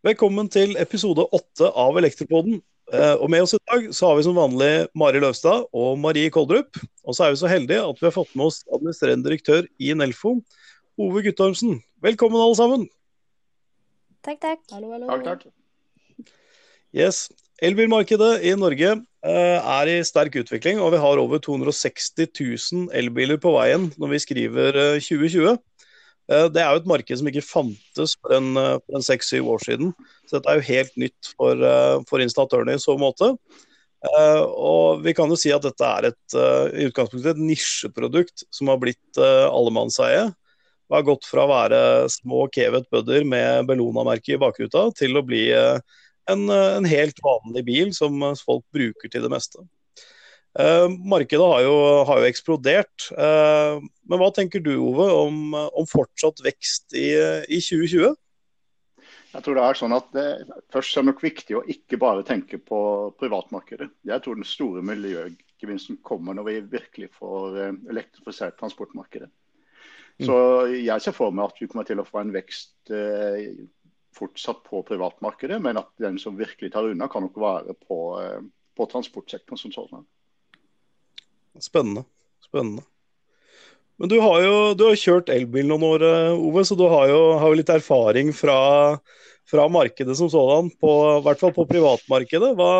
Velkommen til episode åtte av Elektropoden. Eh, Og med oss i dag så har vi som vanlig Mari Løvstad og Marie Koldrup. Og så er vi så heldige at vi har fått med oss administrerende direktør i Nelfo, Ove Guttormsen. Velkommen alle sammen. Takk, takk. Hallo, hallo. Takk, takk. Yes. Elbilmarkedet i Norge eh, er i sterk utvikling, og vi har over 260 000 elbiler på veien når vi skriver eh, 2020. Eh, Det er jo et marked som ikke fantes for en, eh, for seks-syv år siden. Så dette er jo helt nytt for, eh, for installatørene i så måte. Og vi kan jo si at dette er et, i utgangspunktet et nisjeprodukt som har blitt allemannseie. Det har gått fra å være små Kevet Budder med Bellona-merke i bakruta til å bli en, en helt vanlig bil som folk bruker til det meste. Eh, markedet har jo, har jo eksplodert. Eh, men hva tenker du, Ove, om, om fortsatt vekst i, i 2020? Jeg tror det er sånn at det, Først er det nok viktig å ikke bare tenke på privatmarkedet. Jeg tror den store miljøgevinsten kommer når vi virkelig får eh, elektrifisert transportmarkedet. Så jeg ser for meg at vi kommer til å få en vekst eh, fortsatt på privatmarkedet, men at den som virkelig tar unna, kan nok være på, eh, på transportsektoren som sådan. Spennende. Spennende. Men du har jo du har kjørt elbil noen år, eh, Ove, så du har jo, har jo litt erfaring fra, fra markedet som sådan, i hvert fall på privatmarkedet. Hva,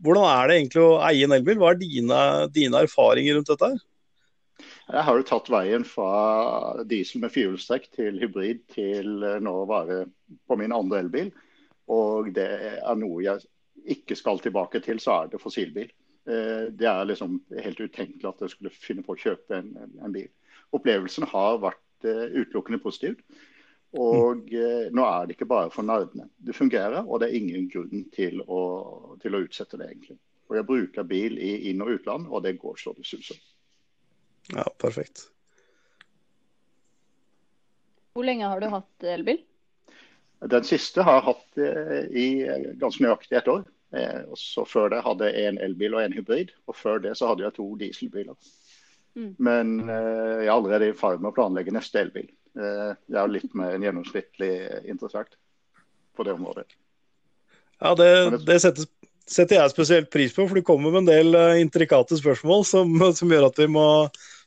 hvordan er det egentlig å eie en elbil? Hva er dine, dine erfaringer rundt dette? Jeg har jo tatt veien fra diesel med firehjulstrekk til hybrid til eh, nå å være på min andre elbil. Og det er noe jeg ikke skal tilbake til, så er det fossilbil. Eh, Det er liksom helt utenkelig at jeg skulle finne på å kjøpe en, en bil. Opplevelsen har vært eh, utelukkende positiv. Og eh, nå er det ikke bare for nerdene. Det fungerer, og det er ingen grunn til å, til å utsette det, egentlig. Og jeg bruker bil i inn- og utland, og det går så det suser. Ja, perfekt. Hvor lenge har du hatt elbil? Den siste har jeg hatt i ganske nøyaktig ett år. Eh, og så Før det hadde jeg en elbil og en hybrid. Og før det så hadde jeg to dieselbiler. Mm. Men eh, jeg er allerede i ferd med å planlegge neste elbil. Eh, jeg er litt mer enn gjennomsnittlig interessert på det området. Ja, det, det setter, setter jeg spesielt pris på, for du kommer med en del eh, intrikate spørsmål som, som gjør at vi må,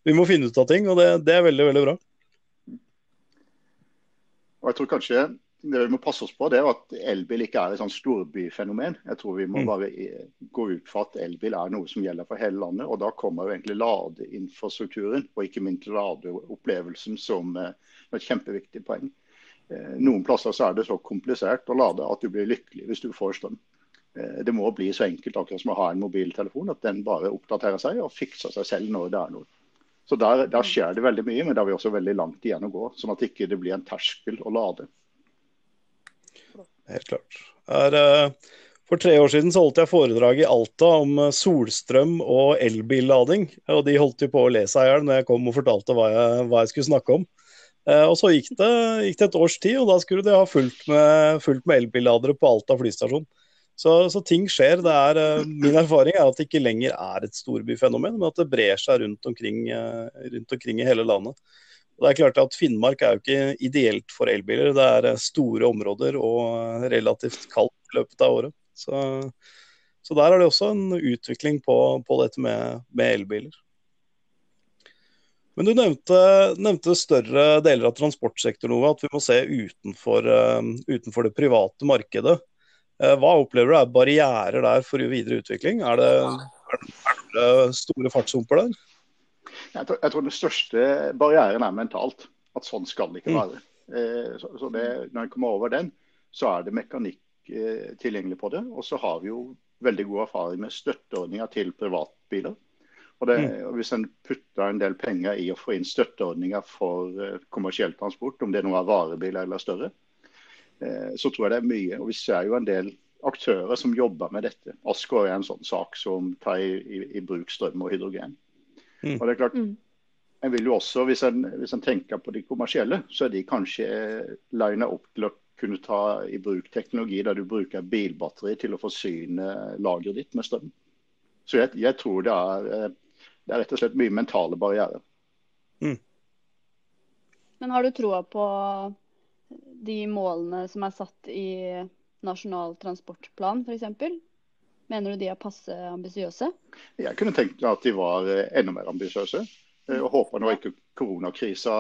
vi må finne ut av ting, og det, det er veldig, veldig bra. Og jeg tror kanskje det vi må passe oss på, det er at elbil ikke er et sånn storbyfenomen. Jeg tror vi må Mm. bare gå ut fra at elbil er noe som gjelder for hele landet. Og da kommer jo egentlig ladeinfrastrukturen og ikke minst ladeopplevelsen som eh, et kjempeviktig poeng. Eh, Noen plasser så er det så komplisert å lade at du blir lykkelig hvis du får strøm. Eh, Det må bli så enkelt akkurat som å ha en mobiltelefon, at den bare oppdaterer seg og fikser seg selv når det er noe. Så der, der skjer det veldig mye, men da har vi også veldig langt igjen å gå. Sånn at ikke det blir en terskel å lade. Helt klart. Er, eh, for tre år siden så holdt jeg foredrag i Alta om eh, solstrøm og elbillading. Og de holdt jo på å le seg i hjel når jeg kom og fortalte hva jeg, hva jeg skulle snakke om. Eh, og så gikk det, gikk det et års tid, og da skulle de ha fullt med, fullt med elbilladere på Alta flystasjon. Så, så ting skjer. Er, min erfaring er at det ikke lenger er et storbyfenomen, men at det brer seg rundt omkring, rundt omkring i hele landet. Og det er klart at Finnmark er jo ikke ideelt for elbiler. Det er eh, store områder og eh, relativt kaldt i løpet av året. Så, så der er det også en utvikling på, på dette med, med elbiler. Men du nevnte, nevnte større deler av transportsektoren, Ove, at vi må se utenfor, eh, utenfor det private markedet. Hva opplever du er barrierer der for videre utvikling? Er det, er det store fartshumper der? Jeg tror, jeg tror den største barrieren er mentalt. At sånn skal det ikke Mm. være. Eh, så, så det, når en kommer over den, så er det mekanikk eh, tilgjengelig på det. Og så har vi jo veldig god erfaring med støtteordninger til privatbiler. Og det, og Hvis en putter en del penger i å få inn støtteordninger for eh, kommersiell transport, om det nå er varebiler eller større, eh, så tror jeg det er mye. Og Vi ser jo en del aktører som jobber med dette. Asker er en sånn sak som tar i, i, i bruk strøm og hydrogen. Mm. Og det er klart, Mm. en vil jo også, hvis en, hvis en tenker på de kommersielle, så er de kanskje lina opp til å kunne ta i bruk teknologi der du bruker bilbatteri til å forsyne lageret ditt med strøm. Så jeg, jeg tror det er, eh, det er rett og slett mye mentale barrierer. Men har du troa på de målene som er satt i Nasjonal transportplan, f.eks.? Mener du de er passe ambisiøse? Jeg kunne tenkt meg at de var eh, enda mer ambisiøse. Eh, og håper nå ikke koronakrisa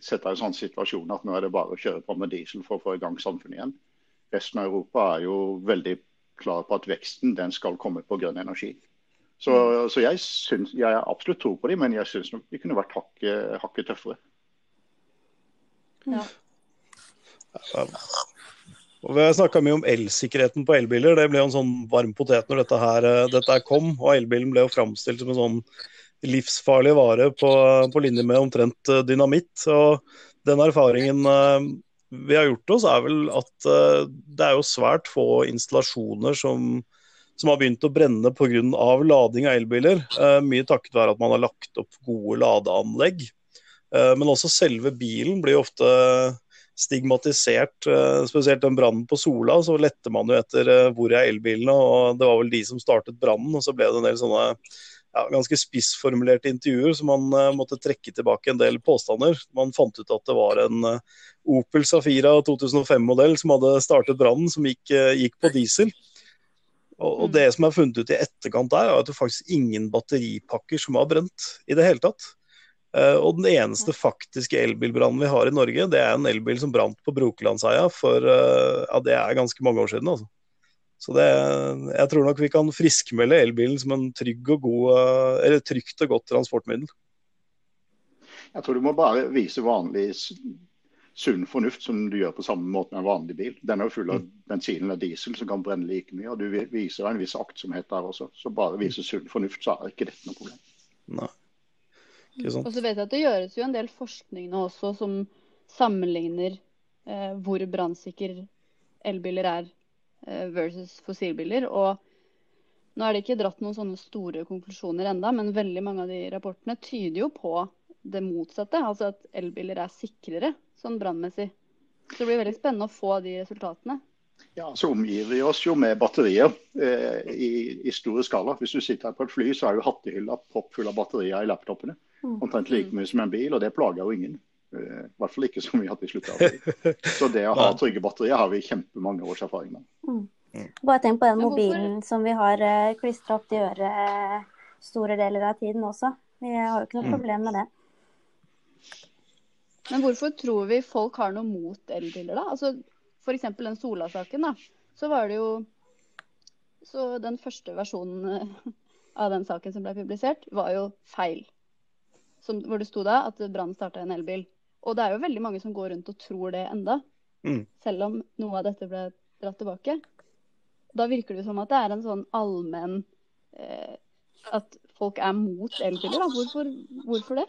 setter en sånn situasjon at nå er det bare å kjøre på med diesel for å få i gang samfunnet igjen. Resten av Europa er jo veldig klar på at veksten den skal komme på grønn energi. Så, så jeg, synes, jeg absolutt tro på dem, men jeg syns de kunne vært hakket, hakket tøffere. Ja. Og Vi snakka mye om elsikkerheten på elbiler. Det ble jo en sånn varm potet når dette her, eh, dette her kom. Og elbilen ble jo framstilt som en sånn livsfarlig vare på, på linje med omtrent eh, dynamitt. Og den erfaringen eh, vi har gjort oss, er vel at det er jo svært få installasjoner som, som har begynt å brenne pga. lading av elbiler. Mye takket være at man har lagt opp gode ladeanlegg. Men også selve bilen blir ofte stigmatisert. Eh, spesielt den brannen på Sola, så lette man jo etter eh, hvor er elbilene, og det var vel de som startet brannen. Og så ble det en del sånne ja, ganske spissformulerte intervjuer, så man uh, måtte trekke tilbake en del påstander. Man fant ut at det var en uh, Opel Safira 2005-modell som hadde startet brannen, som gikk, uh, gikk, på diesel. Og, og, mm. det som er funnet ut i etterkant der, er at det faktisk ingen batteripakker som har brent i det hele tatt. Uh, og den eneste faktiske elbilbrannen vi har i Norge, det er en elbil som brant på Brokelandsheia for uh, ja, det er ganske mange år siden. Altså. Så det, jeg tror nok vi kan friskmelde elbilen som en trygg og god, uh, eller trygt og godt transportmiddel. Jeg tror du må bare vise vanlig sunn fornuft som du gjør på samme måte med en vanlig bil. Den er jo full av mm. bensin eller diesel som kan brenne like mye. og Du viser en viss aktsomhet der også. Så bare vise sunn fornuft, så er ikke dette noe problem. Nei. Og så vet jeg at det gjøres jo en del forskning nå også som sammenligner eh, hvor brannsikker elbiler er eh, versus fossilbiler. Og nå er det ikke dratt noen sånne store konklusjoner enda, men veldig mange av de rapportene tyder jo på det motsatte. Altså at elbiler er sikrere sånn brannmessig. Så det blir veldig spennende å få de resultatene. Ja, Så omgir vi oss jo med batterier eh, i, i, store skala. Hvis du sitter her på et fly, så er jo hattehylla proppfull av batterier i laptopene. Mm. Omtrent like mye som en bil, og det plager jo ingen. Uh, I hvert fall ikke så mye at vi slutter av Så det å ha trygge batterier har vi kjempemange års erfaring med. Mm. mm. Bare tenk på den mobilen som vi har eh, klistra opp til øret uh, store deler av tiden også. Vi har jo ikke noe mm. problem med det. Men hvorfor tror vi folk har noe mot elbiler, da? Altså, F.eks. den Sola-saken. da, Så var det jo Så den første versjonen av den saken som ble publisert, var jo feil som, hvor det sto da at brann starta en elbil. Og det er jo veldig mange som går rundt og tror det enda, mm. selv om noe av dette ble dratt tilbake. Da virker det som at det er en sånn allmenn eh, At folk er mot elbiler. Hvorfor, hvorfor, det?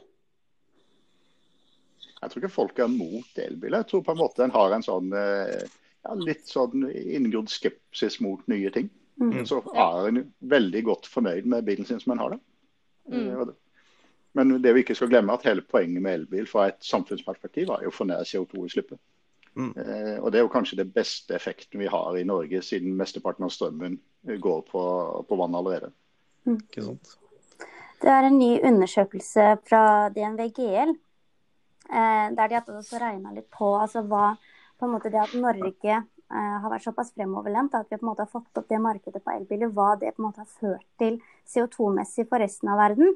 Jeg tror ikke folk er mot elbiler. Jeg tror på en måte en har en sånn eh, ja, litt sånn inngrodd skepsis mot nye ting. Mm. Så er en veldig godt fornøyd med bilen sin som en har det. Mm. Eh, men det vi ikke skal glemme at hele poenget med elbil fra et samfunnsperspektiv er jo å få ned CO2-utslippet. Mm. Eh, og Det er jo kanskje det beste effekten vi har i Norge, siden mesteparten av strømmen går på, på vann allerede. Mm. Det er en ny undersøkelse fra DNV GL, eh, der de har også regna litt på altså hva på en måte det at Norge eh, har vært såpass fremoverlent at vi på en måte har fått opp det markedet på elbiler, hva det på en måte har ført til CO2-messig for resten av verden.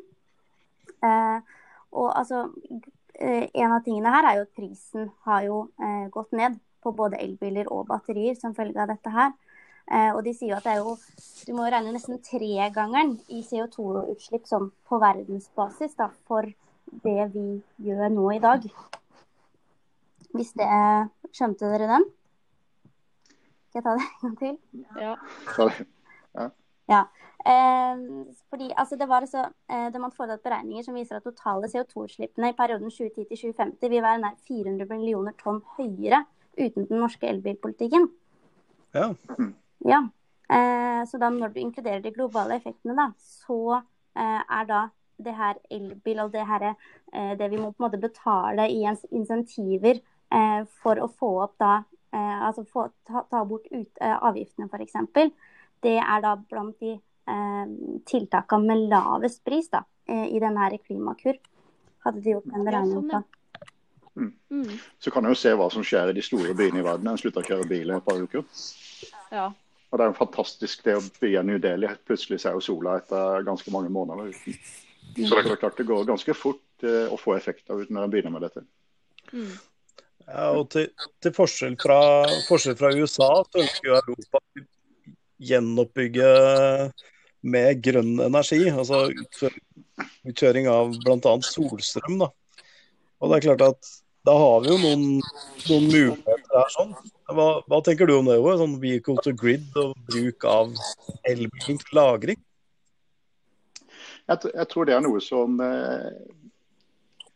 Eh, og altså, eh, en av tingene her er jo at prisen har jo eh, gått ned på både elbiler og batterier som følge av dette her. og de sier jo at det er jo Du må regne nesten tregangeren i CO2-utslipp som på verdensbasis da, for det vi gjør nå i dag. Hvis det Skjønte dere den? Skal jeg ta det en gang til? Ja. ja. Ja. Eh, fordi, altså, det var altså, eh, det man foretatt beregninger som viser at totale CO2-utslippene i perioden 2010-2050 vil være nær 400 millioner tonn høyere uten den norske elbilpolitikken. Ja. ja. Eh, så da når du inkluderer de globale effektene, da, så eh, er da det her elbil og det her eh, det vi må på en måte betale i insentiver eh, for å få opp da Altså få, ta, ta, bort ut, avgiftene, f.eks. Det er da blant de Eh, tiltakene med lavest pris da, eh, i denne Klimakur. Hadde de gjort en beregning på. Mm. Mm. Så kan jeg jo se hva som skjer i de store byene i verden en slutter å kjøre bil i et par uker. Ja. Og Det er jo fantastisk det å bygge New Delhi. Plutselig ser jo sola etter ganske mange måneder uten. Så det er klart det går ganske fort eh, å få effekter ut når en begynner med dette. Mm. Ja, og til, til forskjell, fra, forskjell, fra, USA så ønsker jo Europa gjenoppbygge med grønn energi. Altså utkjøring av bl.a. solstrøm. Da. Og det er klart at da har vi jo noen, noen muligheter her. sånn. Hva, hva, tenker du om det? Sånn Vehicle to grid og bruk av elbilen lagring? Jeg, jeg, tror det er noe som eh,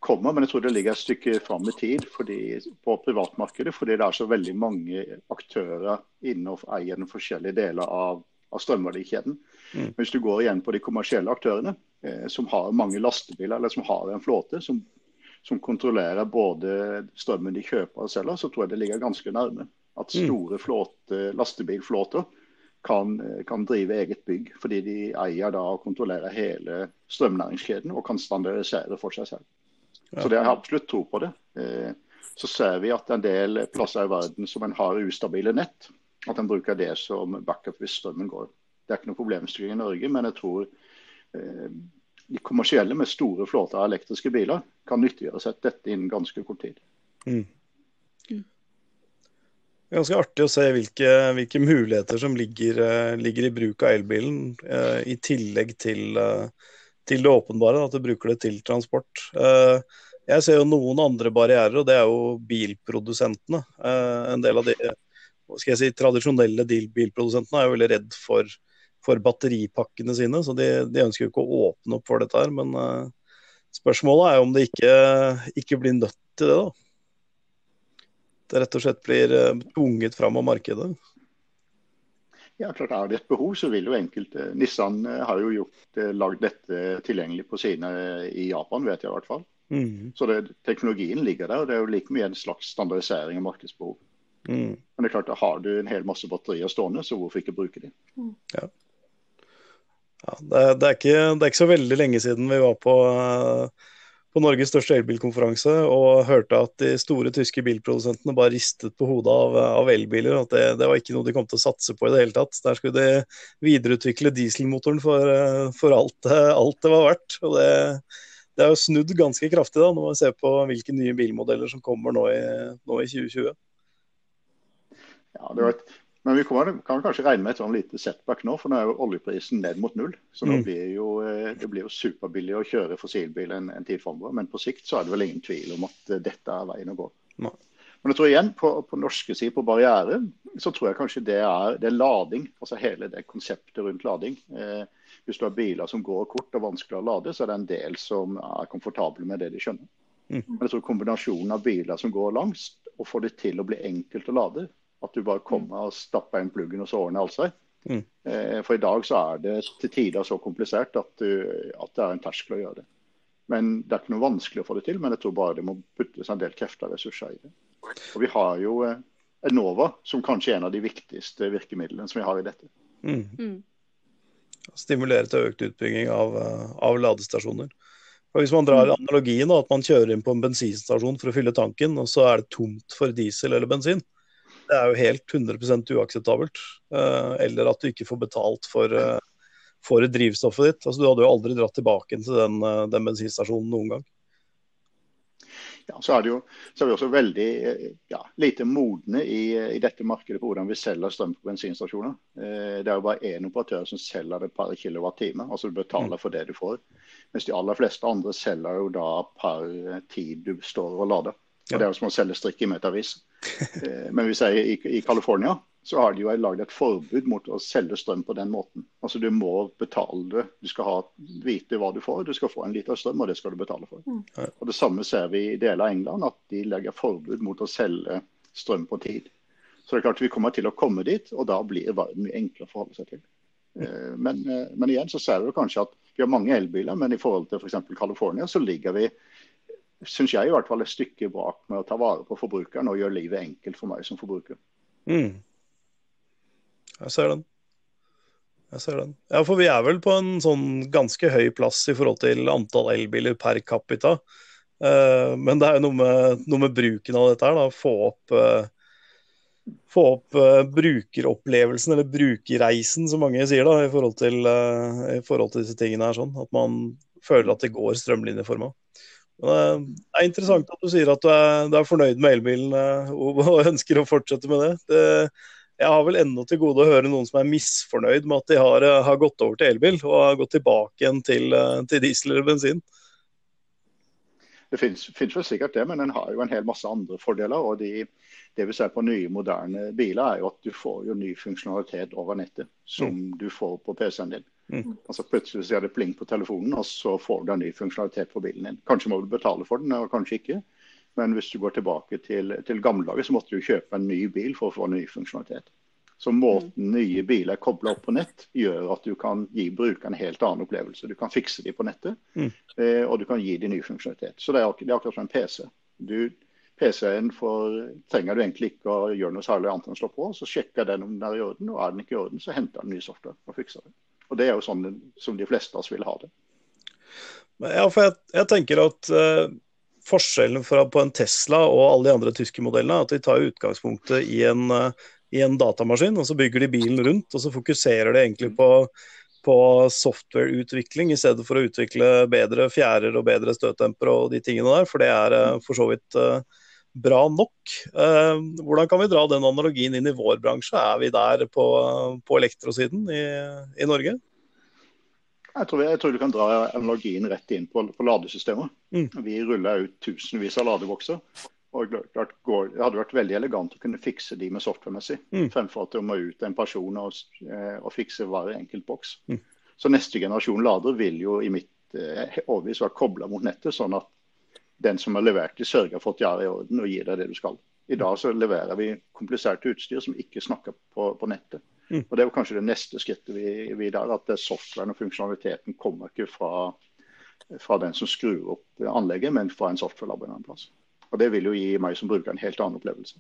kommer, men jeg tror det ligger et stykke fram i tid fordi, på privatmarkedet. Fordi det er så veldig mange aktører inne og eier den forskjellige deler av, av strømverdikjeden. Mm. Hvis du går igjen på de kommersielle aktørene, eh, som har mange lastebiler eller som har en flåte som som kontrollerer både strømmen de kjøper og selger, så tror jeg det ligger ganske nærme. At mm. store flåte, lastebilflåter kan, kan, drive eget bygg, fordi de eier da og kontrollerer hele strømnæringskjeden og kan standardisere for seg selv. Så det har jeg absolutt tro på det. Eh, så ser vi at en del plasser i verden som en har ustabile nett, at en bruker det som backup hvis strømmen går. Det er ikke noe problemstilling i Norge, men jeg tror eh, de kommersielle med store flåter av elektriske biler kan nyttiggjøre seg dette innen ganske kort tid. Mm. er Ganske artig å se hvilke, hvilke muligheter som ligger, uh, ligger, i bruk av elbilen, eh, i tillegg til, uh, til, det åpenbare, at du bruker det til transport. jeg ser jo noen andre barrierer, og det er jo bilprodusentene. en del av de skal jeg si, tradisjonelle bilprodusentene er jo veldig redd for for batteripakkene sine, så de, de, ønsker jo ikke å åpne opp for dette her. Men uh, spørsmålet er om det ikke, ikke, blir nødt til det, da. Det rett og slett blir tvunget fram av markedet. Ja, klart Er det et behov, så vil jo enkelte Nissan eh, har jo gjort, lagd dette tilgjengelig på sine i Japan, vet jeg i hvert fall. Mm. Så det, teknologien ligger der, og det er jo like mye en slags standardisering av markedsbehov. Mm. Men det er klart, har du en hel masse batterier stående, så hvorfor ikke bruke de? Mm. Ja. Ja, det, det, er ikke, det, er ikke, så veldig lenge siden vi var på, på Norges største elbilkonferanse og hørte at de store tyske bilprodusentene bare ristet på hodet av, av elbiler. At det, det, var ikke noe de kom til å satse på i det hele tatt. Der skulle de videreutvikle dieselmotoren for, for alt, alt, det var verdt. Og det, det er jo snudd ganske kraftig da, når man ser på hvilke nye bilmodeller som kommer nå i, nå i 2020. Ja, det var et men vi kommer, kan kanskje regne med et sånn lite setback nå, for nå er jo oljeprisen ned mot null. Så nå blir jo, eh, det blir jo superbillig å kjøre fossilbil en, en tid framover. Men på sikt så er det vel ingen tvil om at eh, dette er veien å gå. Men jeg tror igjen, på, på norske side, på barriere, så tror jeg kanskje det er, det er lading. Altså hele det konseptet rundt lading. Eh, hvis du har biler som går kort og vanskelig å lade, så er det en del som er komfortable med det de skjønner. Mm. Men jeg tror kombinasjonen av biler som går langs, og får det til å bli enkelt å lade, at du bare kommer og stapper inn pluggen, og så ordner alt seg. Mm. Eh, for i dag så er det til tider så komplisert at, du, at, det er en terskel å gjøre det. Men Det er ikke noe vanskelig å få det til, men jeg tror bare det må puttes en del krefter og ressurser i det. Og Vi har jo eh, Enova som kanskje er en av de viktigste virkemidlene som vi har i dette. Mm. Mm. Stimulere til økt utbygging av, eh, av ladestasjoner. Og hvis man drar analogien at man kjører inn på en bensinstasjon for å fylle tanken, og så er det tomt for diesel eller bensin, det er jo helt 100 uakseptabelt. Uh, eller at du ikke får betalt for, uh, for drivstoffet ditt. Altså, du hadde jo aldri dratt tilbake til den, uh, den bensinstasjonen noen gang. Ja, så er, jo, så er, vi også veldig ja, lite modne i, i, dette markedet på hvordan vi selger strøm på bensinstasjoner. det er jo bare én operatør som selger det per kilowattime. Altså du betaler mm. for det du får. Mens de aller fleste andre selger jo da per tid du står og lader. Og Det er jo som å selge strikk i metavis. Eh, men hvis jeg i, i California så har de jo lagd et forbud mot å selge strøm på den måten. Altså Du må betale det. Du skal ha, vite hva du får. Du skal få en liter strøm, og det skal du betale for. Mm. Og Det samme ser vi i deler av England, at de legger forbud mot å selge strøm på tid. Så det er klart vi kommer til å komme dit, og da blir verden mye enklere å forholde seg til. Eh, men, eh, men, igjen så ser vi kanskje at vi har mange elbiler, men i forhold til f.eks. For California så ligger vi syns jeg i hvert fall et stykke bak med å ta vare på forbrukeren og gjøre livet enkelt for meg som forbruker. Mm. Jeg ser den. Jeg ser den. Ja, for vi er vel på en sånn ganske høy plass i forhold til antall elbiler per capita. Uh, men det er jo noe med, noe med, bruken av dette her. da, Få opp, uh, få opp uh, brukeropplevelsen, eller brukerreisen, som mange sier, da, i forhold til, i forhold til disse tingene her. sånn, At man føler at det går strømlinjeforma. Det er interessant at du sier at du er, du er fornøyd med elbilen og, og ønsker å fortsette med det. det jeg har vel ennå til gode å høre noen som er misfornøyd med at de har, har gått over til elbil og har gått tilbake igjen til, til diesel eller bensin. Det finnes, finnes vel sikkert det, men den har jo en hel masse andre fordeler. og de, Det vi ser på nye, moderne biler, er jo at du får jo ny funksjonalitet over nettet som mm. du får på PC-en din. Mm. Altså Plutselig ser det pling på telefonen, og så får du en ny funksjonalitet på bilen din. Kanskje må du betale for den, og kanskje ikke. Men hvis du går tilbake til, til gamledaget, så måtte du kjøpe en ny bil for å få en ny funksjonalitet. Så måten nye biler er kobla opp på nett, gjør at du kan gi brukeren en helt annen opplevelse. Du kan fikse dem på nettet, mm. eh, og du kan gi dem ny funksjonalitet. Så det er, det er akkurat som en PC. PC-en trenger du egentlig ikke å gjøre noe særlig annet enn å slå på. Så sjekker den om den er i orden, og er den ikke i orden, så henter den ny software og fikser det. Og Det er jo sånn som de fleste av oss vil ha det. Ja, for jeg, jeg tenker at uh, Forskjellen fra, på en Tesla og alle de andre tyske modellene er at de tar utgangspunktet i en uh, i en datamaskin, og så bygger de bilen rundt. Og så fokuserer de egentlig på, på softwareutvikling i stedet for å utvikle bedre fjærer og bedre støtdempere og de tingene der, for det er eh, for så vidt uh, bra nok. Uh, hvordan kan vi dra den analogien inn i vår bransje? Er vi der på, på elektrosiden i, i Norge? Jeg tror, jeg tror, du kan dra analogien rett inn på, på ladesystemet. Mm. Vi ruller ut tusenvis av ladebokser. Og klart, Det hadde vært veldig elegant å kunne fikse de med software-messig, mm. fremfor at det må ut en person og, eh, og fikse hver enkelt boks. Mm. Så neste generasjon lader vil jo i mitt eh, overbevis være kobla mot nettet, sånn at den som har levert det, sørger for at de er i orden og gir deg det du skal. I dag så leverer vi komplisert utstyr som ikke snakker på, på nettet. Mm. Og Det er kanskje det neste skrittet vi, vi der, at softwaren og funksjonaliteten kommer ikke fra, fra den som skrur opp anlegget, men fra en software-lab en annen plass. Og Det vil jo gi meg som bruker en helt annen opplevelse.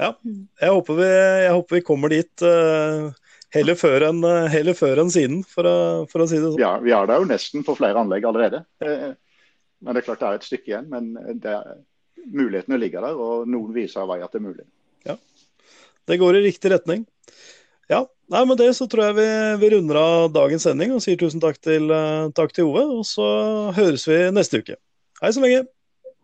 Ja, jeg håper vi, jeg håper vi kommer dit uh, heller, før enn, uh, heller før enn siden, for å, for å, si det sånn. Ja, vi er der jo nesten på flere anlegg allerede. Uh, men Det er klart det er et stykke igjen. Men er, mulighetene ligger der, og noen viser vei at det er mulig. Ja, Det går i riktig retning. Ja, nei, Med det så tror jeg vi, vi runder av dagens sending og sier tusen takk til, takk til Ove. Og så høres vi neste uke. Hei så lenge.